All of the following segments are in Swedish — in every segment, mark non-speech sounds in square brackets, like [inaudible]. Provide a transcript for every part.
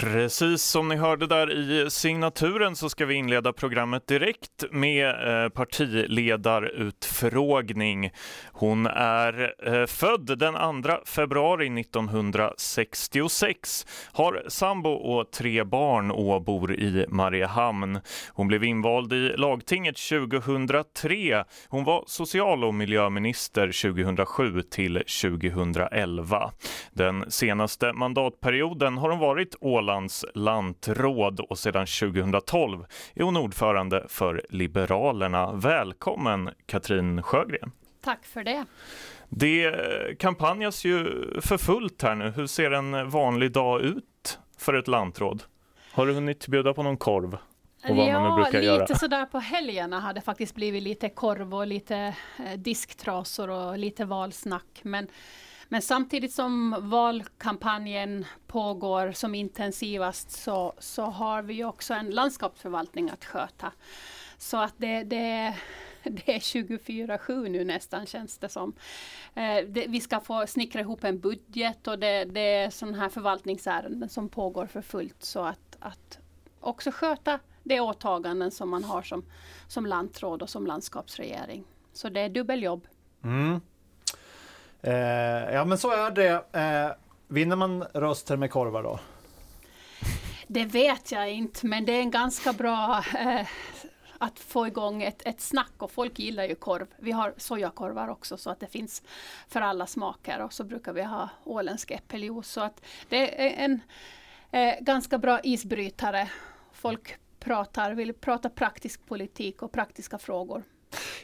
Precis som ni hörde där i signaturen så ska vi inleda programmet direkt med eh, partiledarutfrågning. Hon är eh, född den 2 februari 1966, har sambo och tre barn och bor i Mariehamn. Hon blev invald i lagtinget 2003. Hon var social och miljöminister 2007 till 2011. Den senaste mandatperioden har hon varit Ålands lantråd och sedan 2012 är hon ordförande för Liberalerna. Välkommen Katrin Sjögren. Tack för det. Det kampanjas ju för fullt här nu. Hur ser en vanlig dag ut för ett lantråd? Har du hunnit bjuda på någon korv? Ja, lite göra. sådär på helgerna har det faktiskt blivit lite korv och lite eh, disktrasor och lite valsnack. Men men samtidigt som valkampanjen pågår som intensivast så, så har vi också en landskapsförvaltning att sköta. Så att det, det, [laughs] det är 24-7 nu nästan känns det som. Eh, det, vi ska få snickra ihop en budget och det, det är sådana här förvaltningsärenden som pågår för fullt. Så att, att också sköta de åtaganden som man har som, som lantråd och som landskapsregering. Så det är dubbeljobb. Mm. Eh, ja men så är det. Eh, vinner man röster med korvar då? Det vet jag inte men det är en ganska bra eh, att få igång ett, ett snack och folk gillar ju korv. Vi har sojakorvar också så att det finns för alla smaker och så brukar vi ha åländsk äppeljuice. Så att det är en eh, ganska bra isbrytare. Folk pratar, vill prata praktisk politik och praktiska frågor.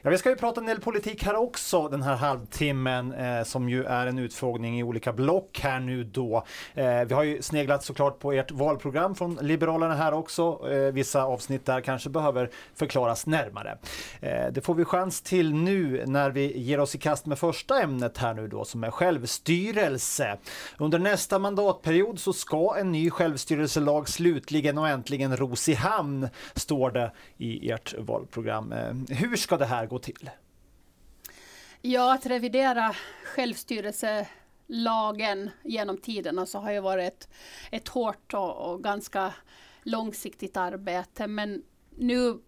Ja, vi ska ju prata en del politik här också den här halvtimmen eh, som ju är en utfrågning i olika block här nu då. Eh, vi har ju sneglat såklart på ert valprogram från Liberalerna här också. Eh, vissa avsnitt där kanske behöver förklaras närmare. Eh, det får vi chans till nu när vi ger oss i kast med första ämnet här nu då som är självstyrelse. Under nästa mandatperiod så ska en ny självstyrelselag slutligen och äntligen ros i hamn, står det i ert valprogram. Eh, hur ska det här gå till? Ja, att revidera självstyrelselagen genom tiderna så alltså, har ju varit ett, ett hårt och, och ganska långsiktigt arbete. Men nu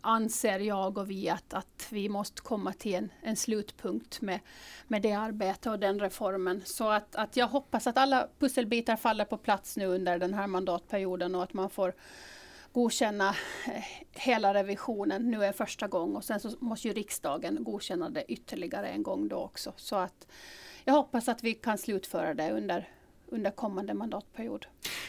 anser jag och vi att, att vi måste komma till en, en slutpunkt med, med det arbetet och den reformen. Så att, att jag hoppas att alla pusselbitar faller på plats nu under den här mandatperioden och att man får godkänna eh, hela revisionen nu en första gång. och sen så måste ju riksdagen godkänna det ytterligare en gång då också. Så att jag hoppas att vi kan slutföra det under, under kommande mandatperiod.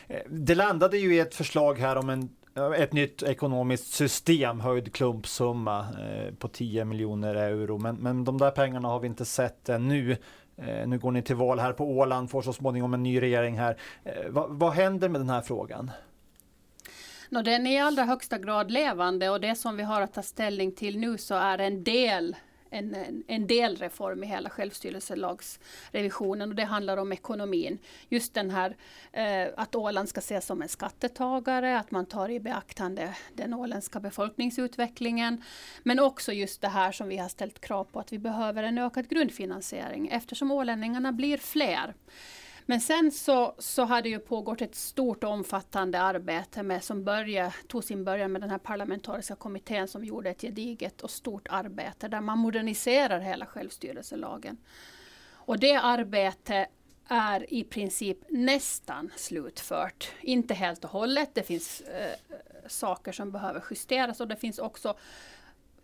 Eh, det landade ju i ett förslag här om en eh, ett nytt ekonomiskt system, höjd klumpsumma eh, på 10 miljoner euro. Men, men de där pengarna har vi inte sett ännu. Eh, nu går ni till val här på Åland, får så småningom en ny regering här. Eh, vad, vad händer med den här frågan? No, den är i allra högsta grad levande och det som vi har att ta ställning till nu så är en del en, en, delreform i hela självstyrelselagsrevisionen och det handlar om ekonomin. Just den här eh, att Åland ska ses som en skattetagare, att man tar i beaktande den åländska befolkningsutvecklingen. Men också just det här som vi har ställt krav på att vi behöver en ökad grundfinansiering eftersom ålänningarna blir fler. Men sen så, så hade ju pågått ett stort och omfattande arbete med, som började, tog sin början med den här parlamentariska kommittén som gjorde ett gediget och stort arbete där man moderniserar hela självstyrelselagen. Och det arbetet är i princip nästan slutfört. Inte helt och hållet, det finns eh, saker som behöver justeras och det finns också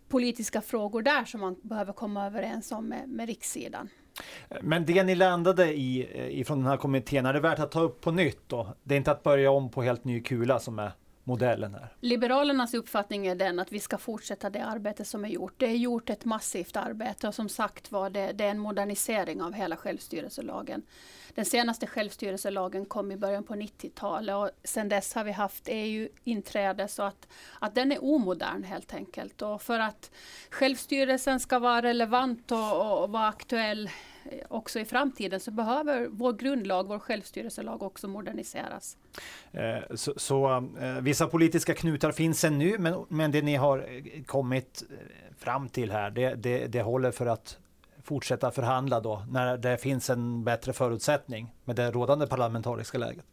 politiska frågor där som man behöver komma överens om med, med rikssidan. Men det ni landade i eh, ifrån den här kommittén, är det värt att ta upp på nytt då? Det är inte att börja om på helt ny kula som är modellen här? Liberalernas uppfattning är den att vi ska fortsätta det arbete som är gjort. Det är gjort ett massivt arbete och som sagt var det, det är en modernisering av hela självstyrelselagen. Den senaste självstyrelselagen kom i början på 90-talet och sedan dess har vi haft EU-inträde så att, att den är omodern helt enkelt. Och för att självstyrelsen ska vara relevant och, och vara aktuell också i framtiden så behöver vår grundlag, vår självstyrelselag också moderniseras. Eh, så, så eh, vissa politiska knutar finns ännu men, men det ni har eh, kommit fram till här det, det, det håller för att fortsätta förhandla då när det finns en bättre förutsättning med det rådande parlamentariska läget?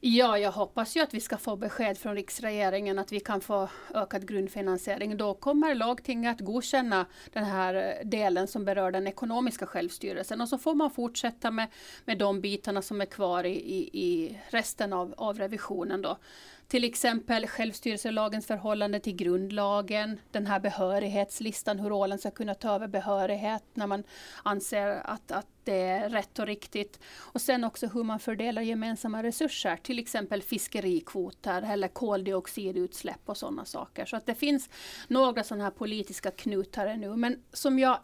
Ja, jag hoppas ju att vi ska få besked från riksregeringen att vi kan få ökad grundfinansiering. Då kommer lagtinget att godkänna den här eh, delen som berör den ekonomiska självstyrelsen och så får man fortsätta med, med de bitarna som är kvar i, i, i resten av, av revisionen. Då. Till exempel självstyrelselagens förhållande till grundlagen, den här behörighetslistan, hur Åland ska kunna ta över behörighet när man anser att, att det är rätt och riktigt. Och sen också hur man fördelar gemensamma resurser, till exempel fiskerikvoter eller koldioxidutsläpp och sådana saker. Så att det finns några sådana här politiska knutar nu, men som jag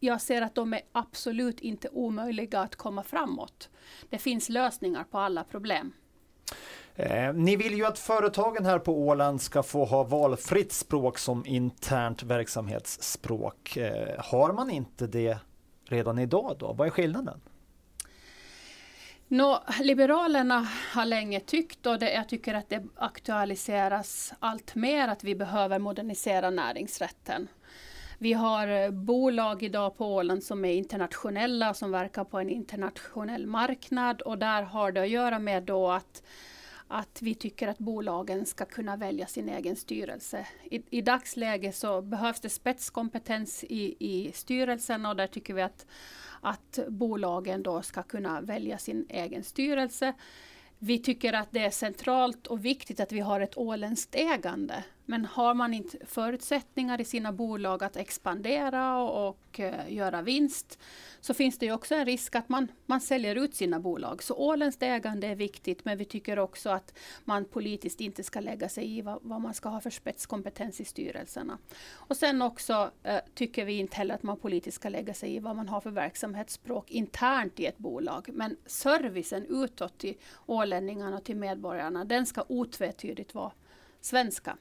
jag ser att de är absolut inte omöjliga att komma framåt. Det finns lösningar på alla problem. Eh, ni vill ju att företagen här på Åland ska få ha valfritt språk som internt verksamhetsspråk. Eh, har man inte det redan idag då? Vad är skillnaden? Nå, Liberalerna har länge tyckt och det, jag tycker att det aktualiseras allt mer att vi behöver modernisera näringsrätten. Vi har eh, bolag idag på Åland som är internationella, som verkar på en internationell marknad och där har det att göra med då att att vi tycker att bolagen ska kunna välja sin egen styrelse. I, i dagsläget så behövs det spetskompetens i, i styrelsen och där tycker vi att, att bolagen då ska kunna välja sin egen styrelse. Vi tycker att det är centralt och viktigt att vi har ett åländskt ägande. Men har man inte förutsättningar i sina bolag att expandera och, och uh, göra vinst så finns det ju också en risk att man, man säljer ut sina bolag. Så åländskt ägande är viktigt men vi tycker också att man politiskt inte ska lägga sig i vad, vad man ska ha för spetskompetens i styrelserna. Och sen också uh, tycker vi inte heller att man politiskt ska lägga sig i vad man har för verksamhetsspråk internt i ett bolag. Men servicen utåt till ålänningarna och till medborgarna den ska otvetydigt vara svenska.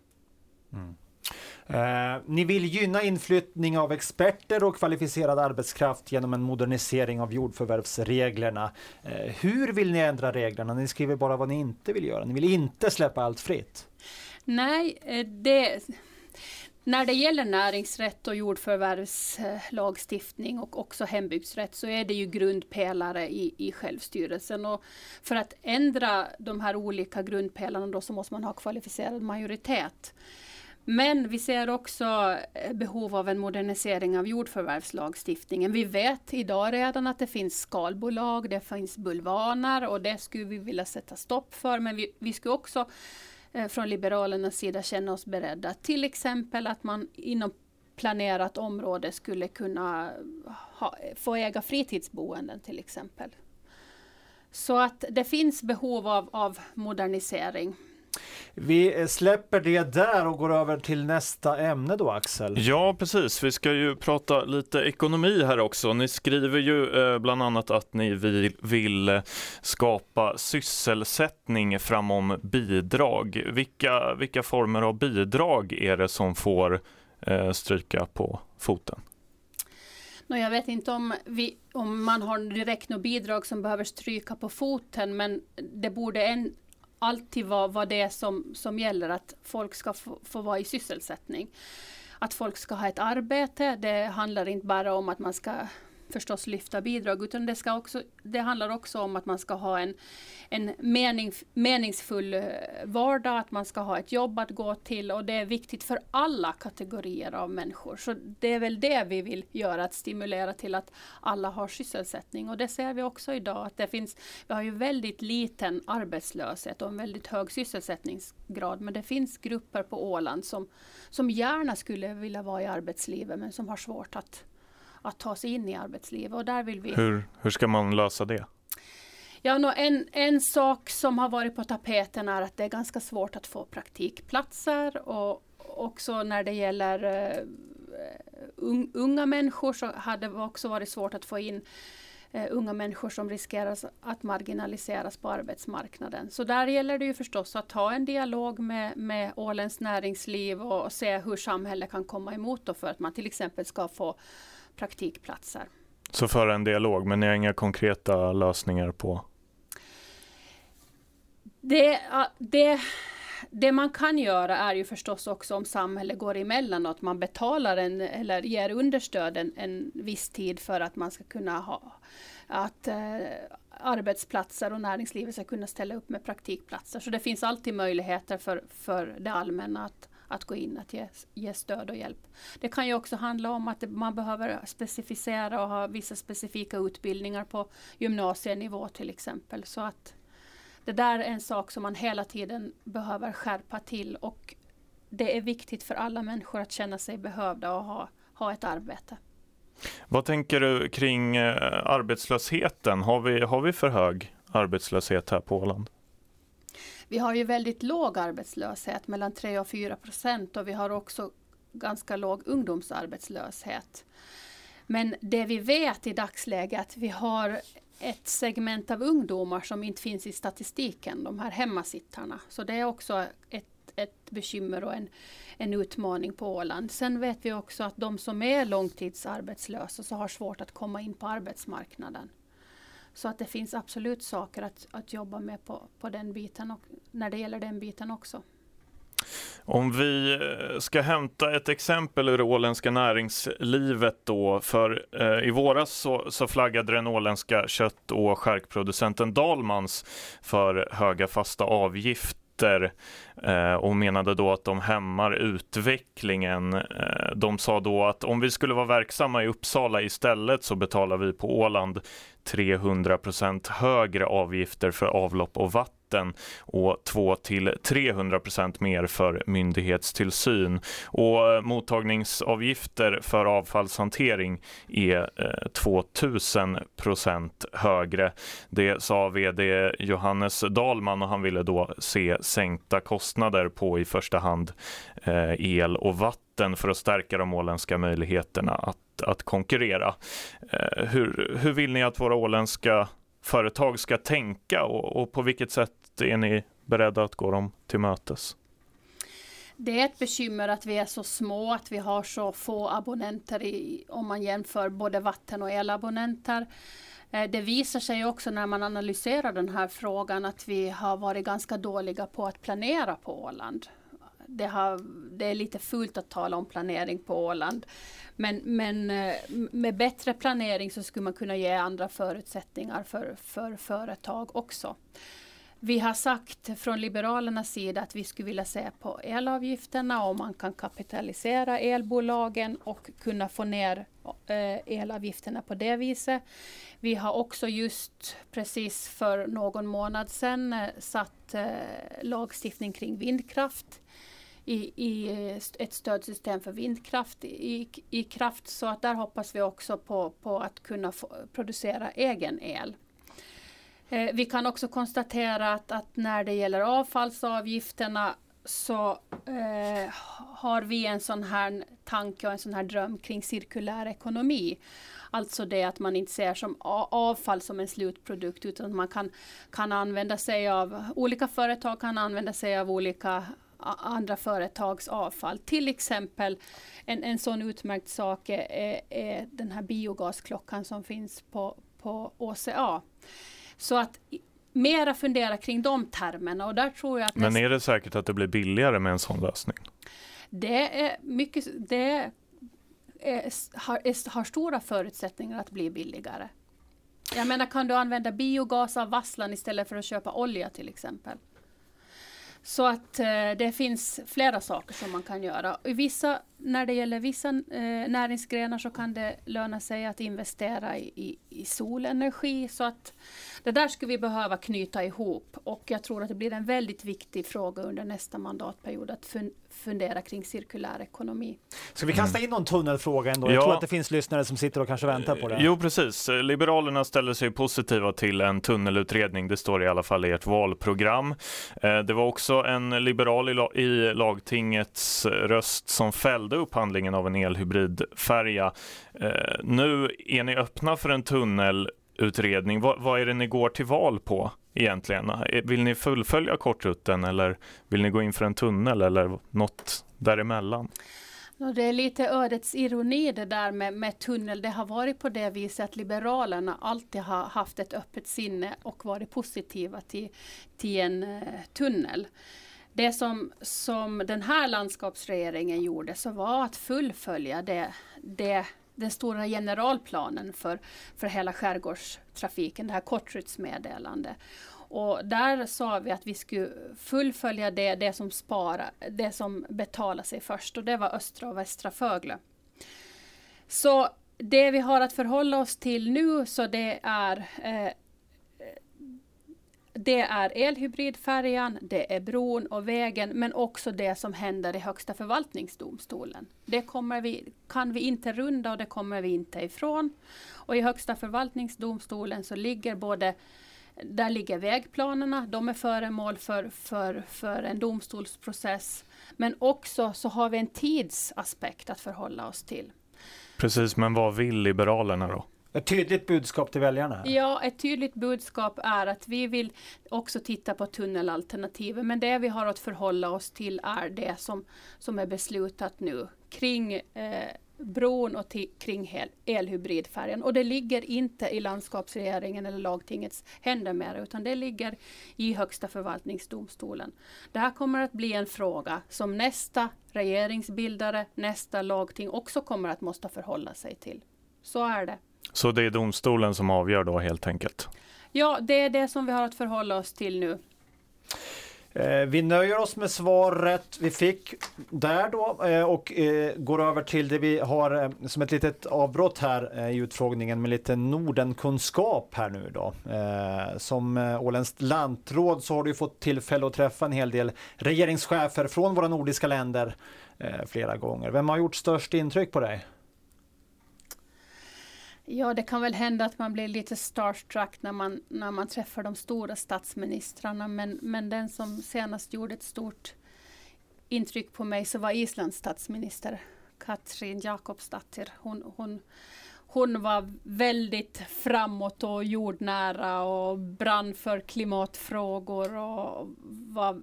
Mm. Eh, ni vill gynna inflyttning av experter och kvalificerad arbetskraft genom en modernisering av jordförvärvsreglerna. Eh, hur vill ni ändra reglerna? Ni skriver bara vad ni inte vill göra. Ni vill inte släppa allt fritt. Nej, eh, det när det gäller näringsrätt och jordförvärvslagstiftning och också hembygdsrätt så är det ju grundpelare i, i självstyrelsen. Och för att ändra de här olika grundpelarna då så måste man ha kvalificerad majoritet. Men vi ser också eh, behov av en modernisering av jordförvärvslagstiftningen. Vi vet idag redan att det finns skalbolag, det finns bulvaner och det skulle vi vilja sätta stopp för. Men vi, vi skulle också eh, från Liberalernas sida känna oss beredda. Till exempel att man inom planerat område skulle kunna ha, få äga fritidsboenden till exempel. Så att det finns behov av, av modernisering. Vi släpper det där och går över till nästa ämne då Axel. Ja precis, vi ska ju prata lite ekonomi här också. Ni skriver ju eh, bland annat att ni vill, vill skapa sysselsättning framom bidrag. Vilka, vilka former av bidrag är det som får eh, stryka på foten? jag vet inte om, vi, om man har direkt något bidrag som behöver stryka på foten men det borde en, alltid vara, vara det som, som gäller, att folk ska få, få vara i sysselsättning. Att folk ska ha ett arbete, det handlar inte bara om att man ska förstås lyfta bidrag, utan det, ska också, det handlar också om att man ska ha en, en mening, meningsfull eh, vardag, att man ska ha ett jobb att gå till och det är viktigt för alla kategorier av människor. Så det är väl det vi vill göra, att stimulera till att alla har sysselsättning och det ser vi också idag att det finns, vi har ju väldigt liten arbetslöshet och en väldigt hög sysselsättningsgrad, men det finns grupper på Åland som, som gärna skulle vilja vara i arbetslivet men som har svårt att att ta sig in i arbetslivet. Och där vill vi... hur, hur ska man lösa det? Ja, en, en sak som har varit på tapeten är att det är ganska svårt att få praktikplatser och också när det gäller uh, unga människor så hade det också varit svårt att få in uh, unga människor som riskerar att marginaliseras på arbetsmarknaden. Så där gäller det ju förstås att ha en dialog med, med Ålens näringsliv och se hur samhället kan komma emot då för att man till exempel ska få praktikplatser. Så föra en dialog, men ni har inga konkreta lösningar på? Det, det, det man kan göra är ju förstås också om samhället går emellan och att man betalar en, eller ger understöd en, en viss tid för att man ska kunna ha, att eh, arbetsplatser och näringslivet ska kunna ställa upp med praktikplatser. Så det finns alltid möjligheter för, för det allmänna att, att gå in och ge, ge stöd och hjälp. Det kan ju också handla om att man behöver specificera och ha vissa specifika utbildningar på gymnasienivå till exempel. Så att det där är en sak som man hela tiden behöver skärpa till och det är viktigt för alla människor att känna sig behövda och ha, ha ett arbete. Vad tänker du kring eh, arbetslösheten? Har vi, har vi för hög arbetslöshet här på Åland? Vi har ju väldigt låg arbetslöshet, mellan 3 och 4 procent och vi har också ganska låg ungdomsarbetslöshet. Men det vi vet i dagsläget är att vi har ett segment av ungdomar som inte finns i statistiken, de här hemmasittarna. Så det är också ett, ett bekymmer och en, en utmaning på Åland. Sen vet vi också att de som är långtidsarbetslösa så har svårt att komma in på arbetsmarknaden. Så att det finns absolut saker att, att jobba med på, på den biten och när det gäller den biten också. Om vi eh, ska hämta ett exempel ur det åländska näringslivet då, för eh, i våras så, så flaggade den åländska kött och skärkproducenten Dalmans för höga fasta avgifter eh, och menade då att de hämmar utvecklingen. Eh, de sa då att om vi skulle vara verksamma i Uppsala istället så betalar vi på Åland 300 procent högre avgifter för avlopp och vatten vatten och 2 till 300 procent mer för myndighetstillsyn. Och eh, mottagningsavgifter för avfallshantering är eh, 2000 procent högre. Det sa vd Johannes Dalman och han ville då se sänkta kostnader på i första hand eh, el och vatten för att stärka de åländska möjligheterna att, att konkurrera. Hur, hur vill ni att våra åländska företag ska tänka och, och på vilket sätt är ni beredda att gå dem till mötes? Det är ett bekymmer att vi är så små, att vi har så få abonnenter i, om man jämför både vatten och elabonnenter. Eh, det visar sig också när man analyserar den här frågan att vi har varit ganska dåliga på att planera på Åland. Det, har, det är lite fult att tala om planering på Åland. Men, men eh, med bättre planering så skulle man kunna ge andra förutsättningar för, för företag också. Vi har sagt från Liberalernas sida att vi skulle vilja se på elavgifterna om man kan kapitalisera elbolagen och kunna få ner eh, elavgifterna på det viset. Vi har också just precis för någon månad sedan eh, satt eh, lagstiftning kring vindkraft i, i ett stödsystem för vindkraft i, i kraft. Så att där hoppas vi också på, på att kunna få, producera egen el. Eh, vi kan också konstatera att, att, när det gäller avfallsavgifterna så eh, har vi en sån här tanke och en sån här dröm kring cirkulär ekonomi. Alltså det att man inte ser som avfall som en slutprodukt utan man kan, kan använda sig av, olika företag kan använda sig av olika andra företags avfall. Till exempel en, en sån utmärkt sak är, är den här biogasklockan som finns på, på OCA. Så att mera fundera kring de termerna och där tror jag att Men är det säkert att det blir billigare med en sån lösning? Det är mycket, det är, har, är, har stora förutsättningar att bli billigare. Jag menar, kan du använda biogas av vasslan istället för att köpa olja till exempel? Så att eh, det finns flera saker som man kan göra. I vissa, när det gäller vissa eh, näringsgrenar så kan det löna sig att investera i, i, i, solenergi. Så att det där skulle vi behöva knyta ihop och jag tror att det blir en väldigt viktig fråga under nästa mandatperiod att fun fundera kring cirkulär ekonomi. Ska vi kasta in någon tunnelfråga ändå? Jag tror att det finns lyssnare som sitter och kanske väntar på det. Jo, precis. Liberalerna ställer sig positiva till en tunnelutredning. Det står i alla fall i ert valprogram. Eh, det var också en liberal i lagtingets röst som fällde upphandlingen av en elhybridfärja. Eh, nu är ni öppna för en tunnelutredning. Vad är det ni går till val på? egentligen? Eh, vill ni fullfölja kortrutten eller vill ni gå in för en tunnel eller något däremellan? Det är lite ödets ironi det där med, med, tunnel. Det har varit på det viset att Liberalerna alltid har haft ett öppet sinne och varit positiva till, till en eh, tunnel. Det som, som den här landskapsregeringen gjorde så var att fullfölja det, det den stora generalplanen för, för hela skärgårdstrafiken, det här kortrutsmeddelandet. Och där sa vi att vi skulle fullfölja det, det som sparar, det som betalar sig först och det var östra och västra Fögle. Så det vi har att förhålla oss till nu så det är eh, det är elhybridfärjan, det är bron och vägen, men också det som händer i Högsta förvaltningsdomstolen. Det kommer vi, kan vi inte runda och det kommer vi inte ifrån. Och i Högsta förvaltningsdomstolen så ligger både där ligger vägplanerna, de är föremål för, för, för en domstolsprocess. Men också så har vi en tidsaspekt att förhålla oss till. Precis, men vad vill Liberalerna då? Ett tydligt budskap till väljarna? Ja, ett tydligt budskap är att vi vill också titta på tunnelalternativet, men det vi har att förhålla oss till är det som, som är beslutat nu kring eh, bron och kring elhybridfärjan. Och det ligger inte i landskapsregeringen eller lagtingets händer mer, utan det ligger i Högsta förvaltningsdomstolen. Det här kommer att bli en fråga som nästa regeringsbildare, nästa lagting också kommer att måste förhålla sig till. Så är det. Så det är domstolen som avgör då helt enkelt? Ja, det är det som vi har att förhålla oss till nu. Eh, vi nöjer oss med svaret vi fick där då eh, och eh, går över till det vi har som ett litet avbrott här i utfrågningen med lite Nordenkunskap här nu då. Som åländskt lantråd så har du fått tillfälle att träffa en hel del regeringschefer från våra nordiska länder flera gånger. Vem har gjort störst intryck på dig? Ja, det kan väl hända att man blir lite starstruck när man, när man träffar de stora statsministrarna. Men, men den som senast gjorde ett stort intryck på mig så var Islands statsminister Katrin Jakobsdottir. Hon, hon, hon var väldigt framåt och jordnära och brann för klimatfrågor och var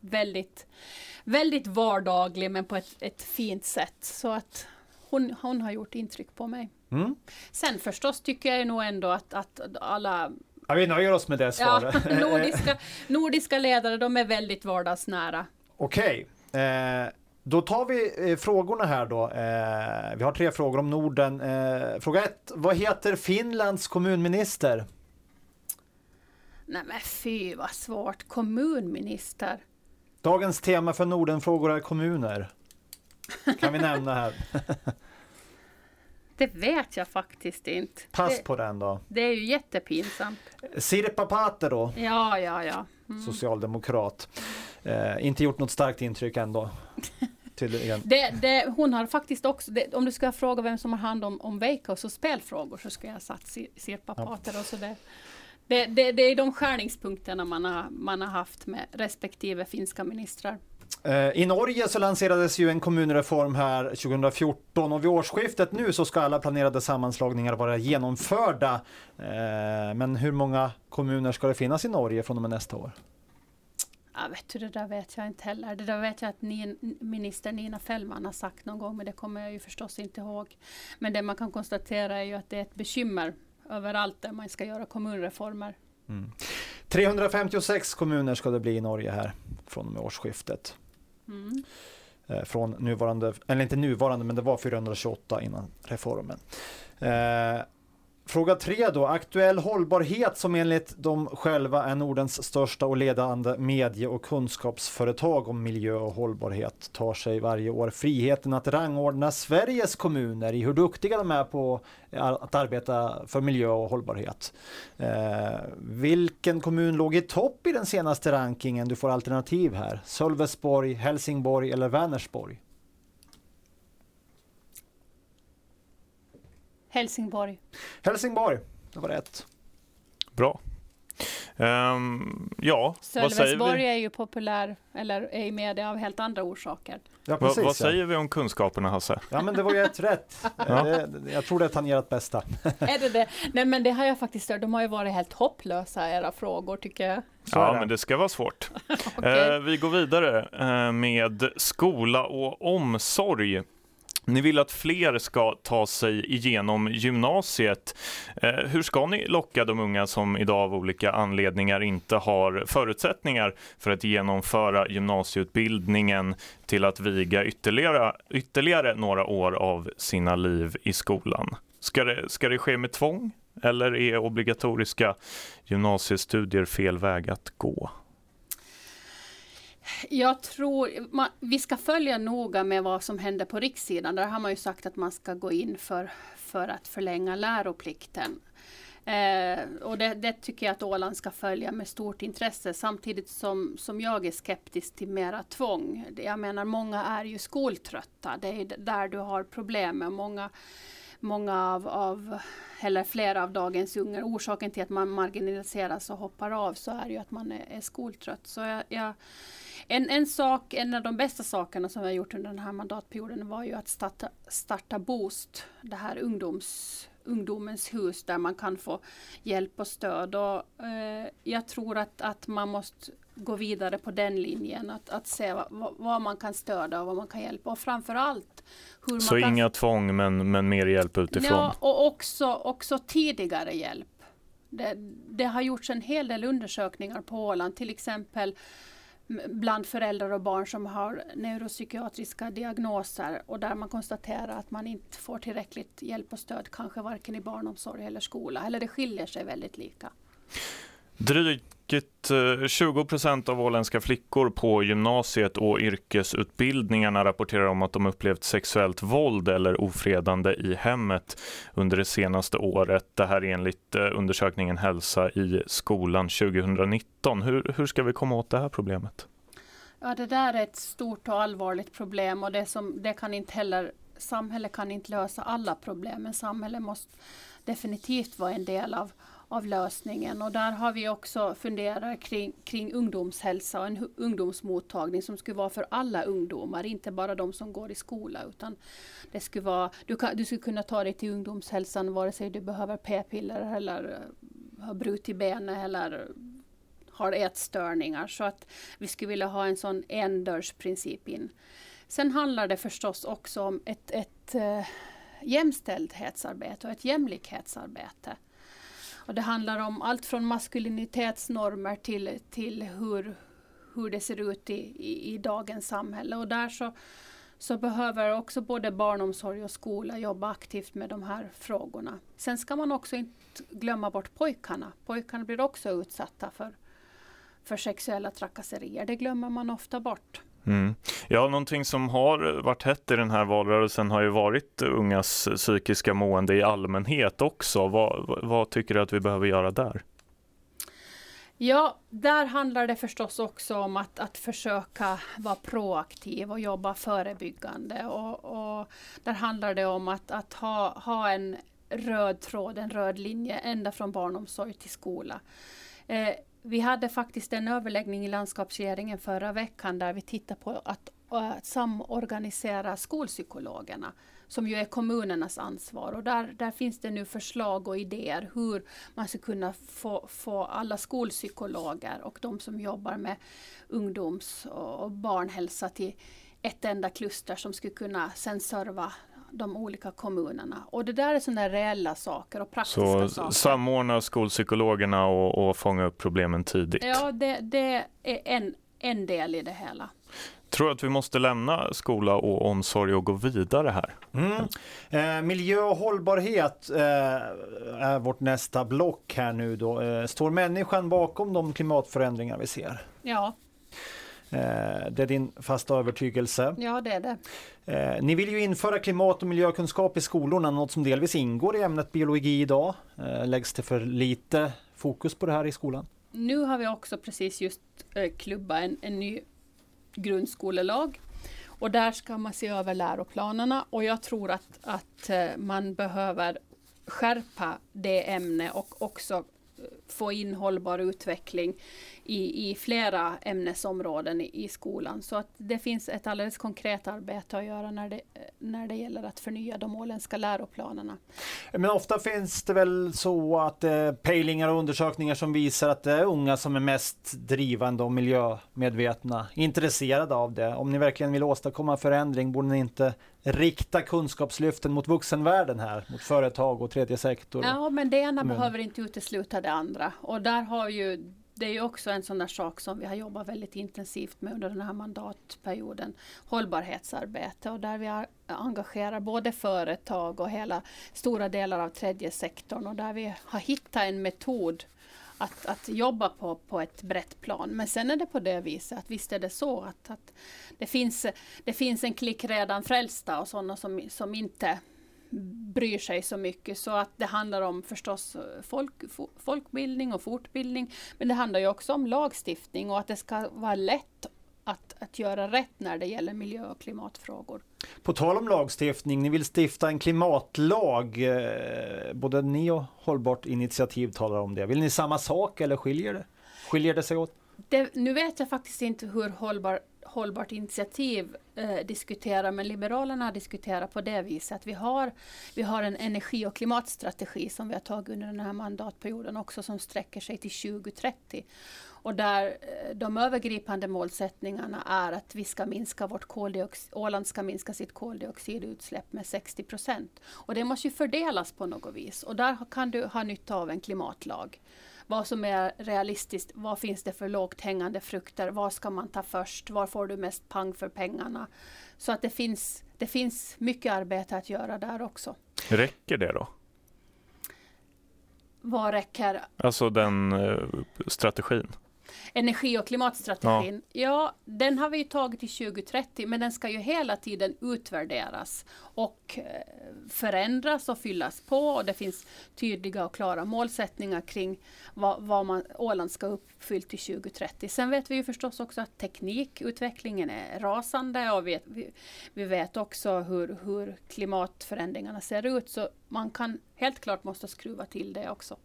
väldigt, väldigt vardaglig men på ett, ett fint sätt. Så att hon, hon har gjort intryck på mig. Mm. Sen förstås tycker jag nog ändå att, att alla Ja, vi nöjer oss med det svaret. Ja, [laughs] nordiska, nordiska ledare, de är väldigt vardagsnära. Okej. Eh, då tar vi eh, frågorna här då. Eh, vi har tre frågor om Norden. Eh, fråga ett. Vad heter Finlands kommunminister? Nej men fy vad svårt. Kommunminister. Dagens tema för Nordenfrågor är kommuner. Kan vi nämna här. [laughs] Det vet jag faktiskt inte. Pass det, på den då. Det är ju jättepinsamt. Sirpa Paatero. Ja, ja, ja. Mm. Socialdemokrat. Eh, inte gjort något starkt intryck ändå. [laughs] Det, det, hon har faktiskt också, det, om du ska fråga vem som har hand om, om Veikkaus och spelfrågor så skulle jag ha satt Sirpa Paatero. Ja. Så det, det, det, det är de skärningspunkterna man har, man har haft med respektive finska ministrar. Eh, I Norge så lanserades ju en kommunreform här 2014 och vid årsskiftet nu så ska alla planerade sammanslagningar vara genomförda. Eh, men hur många kommuner ska det finnas i Norge från och med nästa år? Ja, vet du, det där vet jag inte heller. Det där vet jag att ni, minister Nina Fällman har sagt någon gång, men det kommer jag ju förstås inte ihåg. Men det man kan konstatera är ju att det är ett bekymmer överallt där man ska göra kommunreformer. Mm. 356 kommuner ska det bli i Norge här från och med årsskiftet. Mm. Eh, från nuvarande, eller inte nuvarande, men det var 428 innan reformen. Eh, Fråga tre då, aktuell hållbarhet som enligt dem själva är Nordens största och ledande medie och kunskapsföretag om miljö och hållbarhet tar sig varje år friheten att rangordna Sveriges kommuner i hur duktiga de är på att arbeta för miljö och hållbarhet. Eh, vilken kommun låg i topp i den senaste rankingen? Du får alternativ här. Sölvesborg, Helsingborg eller Vänersborg? Helsingborg. Helsingborg, det var rätt. Bra. Um, ja, Sölvesborg är ju populär, eller är i media av helt andra orsaker. Ja, precis, Va, vad säger vi om kunskaperna Hasse? Ja men det var ju ett rätt. [laughs] ja. Jag tror det är tangerat bästa. [laughs] är det det? Nej men det har jag faktiskt hört. De har ju varit helt hopplösa era frågor tycker jag. Så ja men det ska vara svårt. [laughs] okay. uh, vi går vidare uh, med skola och omsorg. Ni vill att fler ska ta sig igenom gymnasiet. Eh, hur ska ni locka de unga som idag av olika anledningar inte har förutsättningar för att genomföra gymnasieutbildningen till att viga ytterligare, ytterligare några år av sina liv i skolan? Ska det, ska det ske med tvång eller är obligatoriska gymnasiestudier fel väg att gå? Jag tror, man, vi ska följa noga med vad som händer på rikssidan. Där har man ju sagt att man ska gå in för, för att förlänga läroplikten. Eh, och det, det, tycker jag att Åland ska följa med stort intresse samtidigt som, som jag är skeptisk till mera tvång. Jag menar många är ju skoltrötta. Det är där du har problem med många många av, av, eller flera av dagens unga, orsaken till att man marginaliseras och hoppar av så är ju att man är, är skoltrött. Så jag, jag, en, en sak, en av de bästa sakerna som vi har gjort under den här mandatperioden var ju att starta, starta Boost, det här ungdoms, ungdomens hus där man kan få hjälp och stöd. Och, eh, jag tror att, att man måste gå vidare på den linjen, att, att se vad, vad man kan stödja och vad man kan hjälpa. Och framförallt hur Så man kan... inga tvång men, men mer hjälp utifrån? Ja, och också, också tidigare hjälp. Det, det har gjorts en hel del undersökningar på Åland, till exempel bland föräldrar och barn som har neuropsykiatriska diagnoser och där man konstaterar att man inte får tillräckligt hjälp och stöd, kanske varken i barnomsorg eller skola, eller det skiljer sig väldigt lika. Drygt eh, 20 procent av åländska flickor på gymnasiet och yrkesutbildningarna rapporterar om att de upplevt sexuellt våld eller ofredande i hemmet under det senaste året. Det här enligt eh, undersökningen Hälsa i skolan 2019. Hur, hur ska vi komma åt det här problemet? Ja, det där är ett stort och allvarligt problem och det, som, det kan inte heller, samhället kan inte lösa alla problem, men samhället måste definitivt vara en del av, av lösningen. Och där har vi också funderat kring, kring ungdomshälsa och en ungdomsmottagning som skulle vara för alla ungdomar, inte bara de som går i skola. Utan det skulle vara, du, kan, du skulle kunna ta dig till ungdomshälsan vare sig du behöver p-piller eller eh, har brutit benet eller har ätstörningar. Så att vi skulle vilja ha en sån endörrsprincip in. Sen handlar det förstås också om ett, ett eh, jämställdhetsarbete och ett jämlikhetsarbete. Och det handlar om allt från maskulinitetsnormer till, till hur, hur det ser ut i, i, i dagens samhälle. Och där så, så behöver också både barnomsorg och skola jobba aktivt med de här frågorna. Sen ska man också inte glömma bort pojkarna. Pojkarna blir också utsatta för, för sexuella trakasserier. Det glömmer man ofta bort. Mm. Ja, någonting som har varit hett i den här valrörelsen har ju varit ungas psykiska mående i allmänhet också. Vad, vad tycker du att vi behöver göra där? Ja, där handlar det förstås också om att, att försöka vara proaktiv och jobba förebyggande. Och, och där handlar det om att, att ha, ha en röd tråd, en röd linje ända från barnomsorg till skola. Eh, vi hade faktiskt en överläggning i landskapsregeringen förra veckan där vi tittade på att, att samorganisera skolpsykologerna som ju är kommunernas ansvar. Och där, där finns det nu förslag och idéer hur man ska kunna få, få alla skolpsykologer och de som jobbar med ungdoms och barnhälsa till ett enda kluster som skulle kunna sen serva de olika kommunerna. Och det där är sådana reella saker och praktiska så saker. samordna skolpsykologerna och, och fånga upp problemen tidigt? Ja, det, det är en, en del i det hela. Tror att vi måste lämna skola och omsorg och gå vidare här? Mm. Eh, miljö och hållbarhet eh, är vårt nästa block här nu då. Eh, står människan bakom de klimatförändringar vi ser? Ja. Eh, det är din fasta övertygelse. Ja, det är det. Eh, ni vill ju införa klimat och miljökunskap i skolorna, något som delvis ingår i ämnet biologi idag. Eh, läggs det för lite fokus på det här i skolan? Nu har vi också precis just klubbat en, en ny grundskolelag. Och där ska man se över läroplanerna och jag tror att, att man behöver skärpa det ämnet och också få in hållbar utveckling i, i flera ämnesområden i, i, skolan. Så att det finns ett alldeles konkret arbete att göra när det, när det gäller att förnya de åländska läroplanerna. Men ofta finns det väl så att eh, pejlingar och undersökningar som visar att det är unga som är mest drivande och miljömedvetna, intresserade av det. Om ni verkligen vill åstadkomma förändring borde ni inte rikta kunskapslyften mot vuxenvärlden här, mot företag och tredje sektor? Ja, men det ena men. behöver inte utesluta det andra. Och där har ju det är ju också en sån där sak som vi har jobbat väldigt intensivt med under den här mandatperioden. Hållbarhetsarbete och där vi engagerar både företag och hela stora delar av tredje sektorn och där vi har hittat en metod att, att jobba på, på ett brett plan. Men sen är det på det viset att visst är det så att, att det, finns, det finns en klick redan frälsta och sådana som, som inte bryr sig så mycket. Så att det handlar om förstås folk, folkbildning och fortbildning. Men det handlar ju också om lagstiftning och att det ska vara lätt att, att göra rätt när det gäller miljö och klimatfrågor. På tal om lagstiftning, ni vill stifta en klimatlag. Eh, både ni och Hållbart initiativ talar om det. Vill ni samma sak eller skiljer det, skiljer det sig åt? Det, nu vet jag faktiskt inte hur hållbar, Hållbart initiativ eh, diskuterar, men Liberalerna diskuterar på det viset att vi har, vi har en energi och klimatstrategi som vi har tagit under den här mandatperioden också som sträcker sig till 2030. Och där eh, de övergripande målsättningarna är att vi ska minska vårt koldioxid, Åland ska minska sitt koldioxidutsläpp med 60 procent. Och det måste ju fördelas på något vis och där kan du ha nytta av en klimatlag vad som är realistiskt, vad finns det för lågt hängande frukter, vad ska man ta först, var får du mest pang för pengarna. Så att det finns, det finns mycket arbete att göra där också. Räcker det då? Vad räcker? Alltså den eh, strategin? Energi och klimatstrategin, ja. ja. den har vi tagit till 2030 men den ska ju hela tiden utvärderas och eh, förändras och fyllas på och det finns tydliga och klara målsättningar kring vad, vad man, Åland ska uppfyllt till 2030. Sen vet vi ju förstås också att teknikutvecklingen är rasande och vi, vi, vi vet också hur, hur klimatförändringarna ser ut så man kan helt klart måste skruva till det också.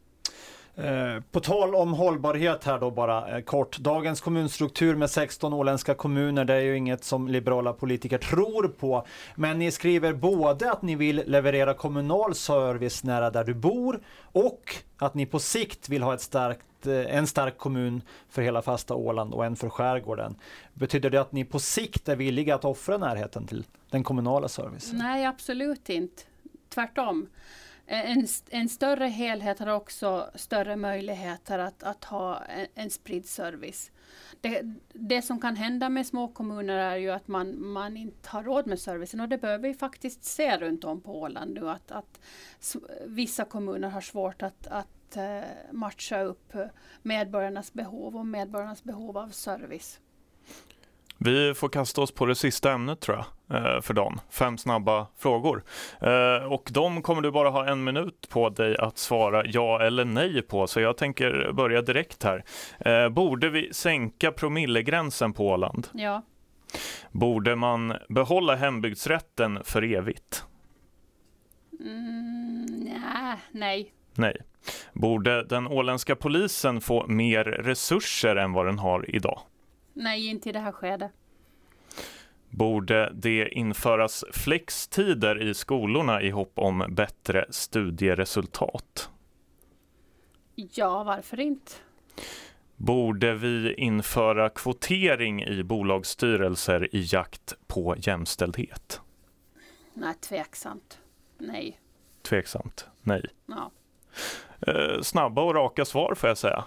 Eh, på tal om hållbarhet här då bara eh, kort. Dagens kommunstruktur med 16 åländska kommuner, det är ju inget som liberala politiker tror på. Men ni skriver både att ni vill leverera kommunal service nära där du bor och att ni på sikt vill ha ett starkt, eh, en stark kommun för hela fasta Åland och en för skärgården. Betyder det att ni på sikt är villiga att offra närheten till den kommunala servicen? Nej, absolut inte. Tvärtom. En, en, större helhet har också större möjligheter att, att ha en, en spridd service. Det, det, som kan hända med små kommuner är ju att man, man inte har råd med servicen och det behöver vi faktiskt se runt om på Åland nu att, att vissa kommuner har svårt att, att eh, matcha upp eh, medborgarnas behov och medborgarnas behov av service. Vi får kasta oss på det sista ämnet tror jag, eh, för dagen. Fem snabba frågor. Eh, och de kommer du bara ha en minut på dig att svara ja eller nej på, så jag tänker börja direkt här. Eh, borde vi sänka promillegränsen på Åland? Ja. Borde man behålla hembygdsrätten för evigt? Mm, nej. Nej. Borde den åländska polisen få mer resurser än vad den har idag? Nej, inte i det här skedet. Borde det införas flextider i skolorna i hopp om bättre studieresultat? Ja, varför inte? Borde vi införa kvotering i bolagsstyrelser i jakt på jämställdhet? Nej, tveksamt. Nej. Tveksamt? Nej. Ja. Eh, snabba och raka svar får jag säga.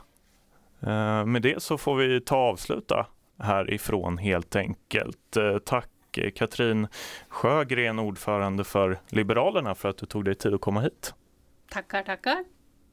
Eh, med det så får vi ta och avsluta härifrån helt enkelt. Eh, tack eh, Katrin Sjögren, ordförande för Liberalerna, för att du tog dig tid att komma hit. Tackar, tackar.